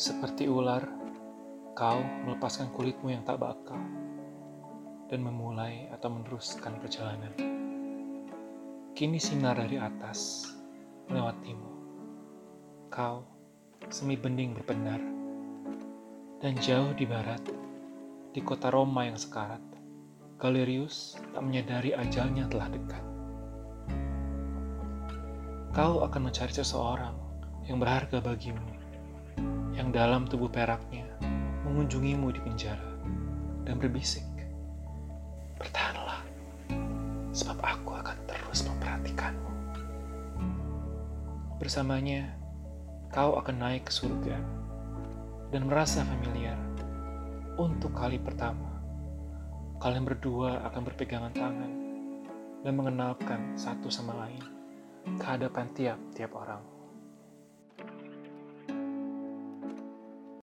Seperti ular, kau melepaskan kulitmu yang tak bakal dan memulai atau meneruskan perjalanan. Kini sinar dari atas melewatimu. Kau semi bening berbenar dan jauh di barat, di kota Roma yang sekarat, Galerius tak menyadari ajalnya telah dekat. Kau akan mencari seseorang yang berharga bagimu yang dalam tubuh peraknya mengunjungimu di penjara dan berbisik, Bertahanlah, sebab aku akan terus memperhatikanmu. Bersamanya, kau akan naik ke surga dan merasa familiar. Untuk kali pertama, kalian berdua akan berpegangan tangan dan mengenalkan satu sama lain ke hadapan tiap-tiap orang.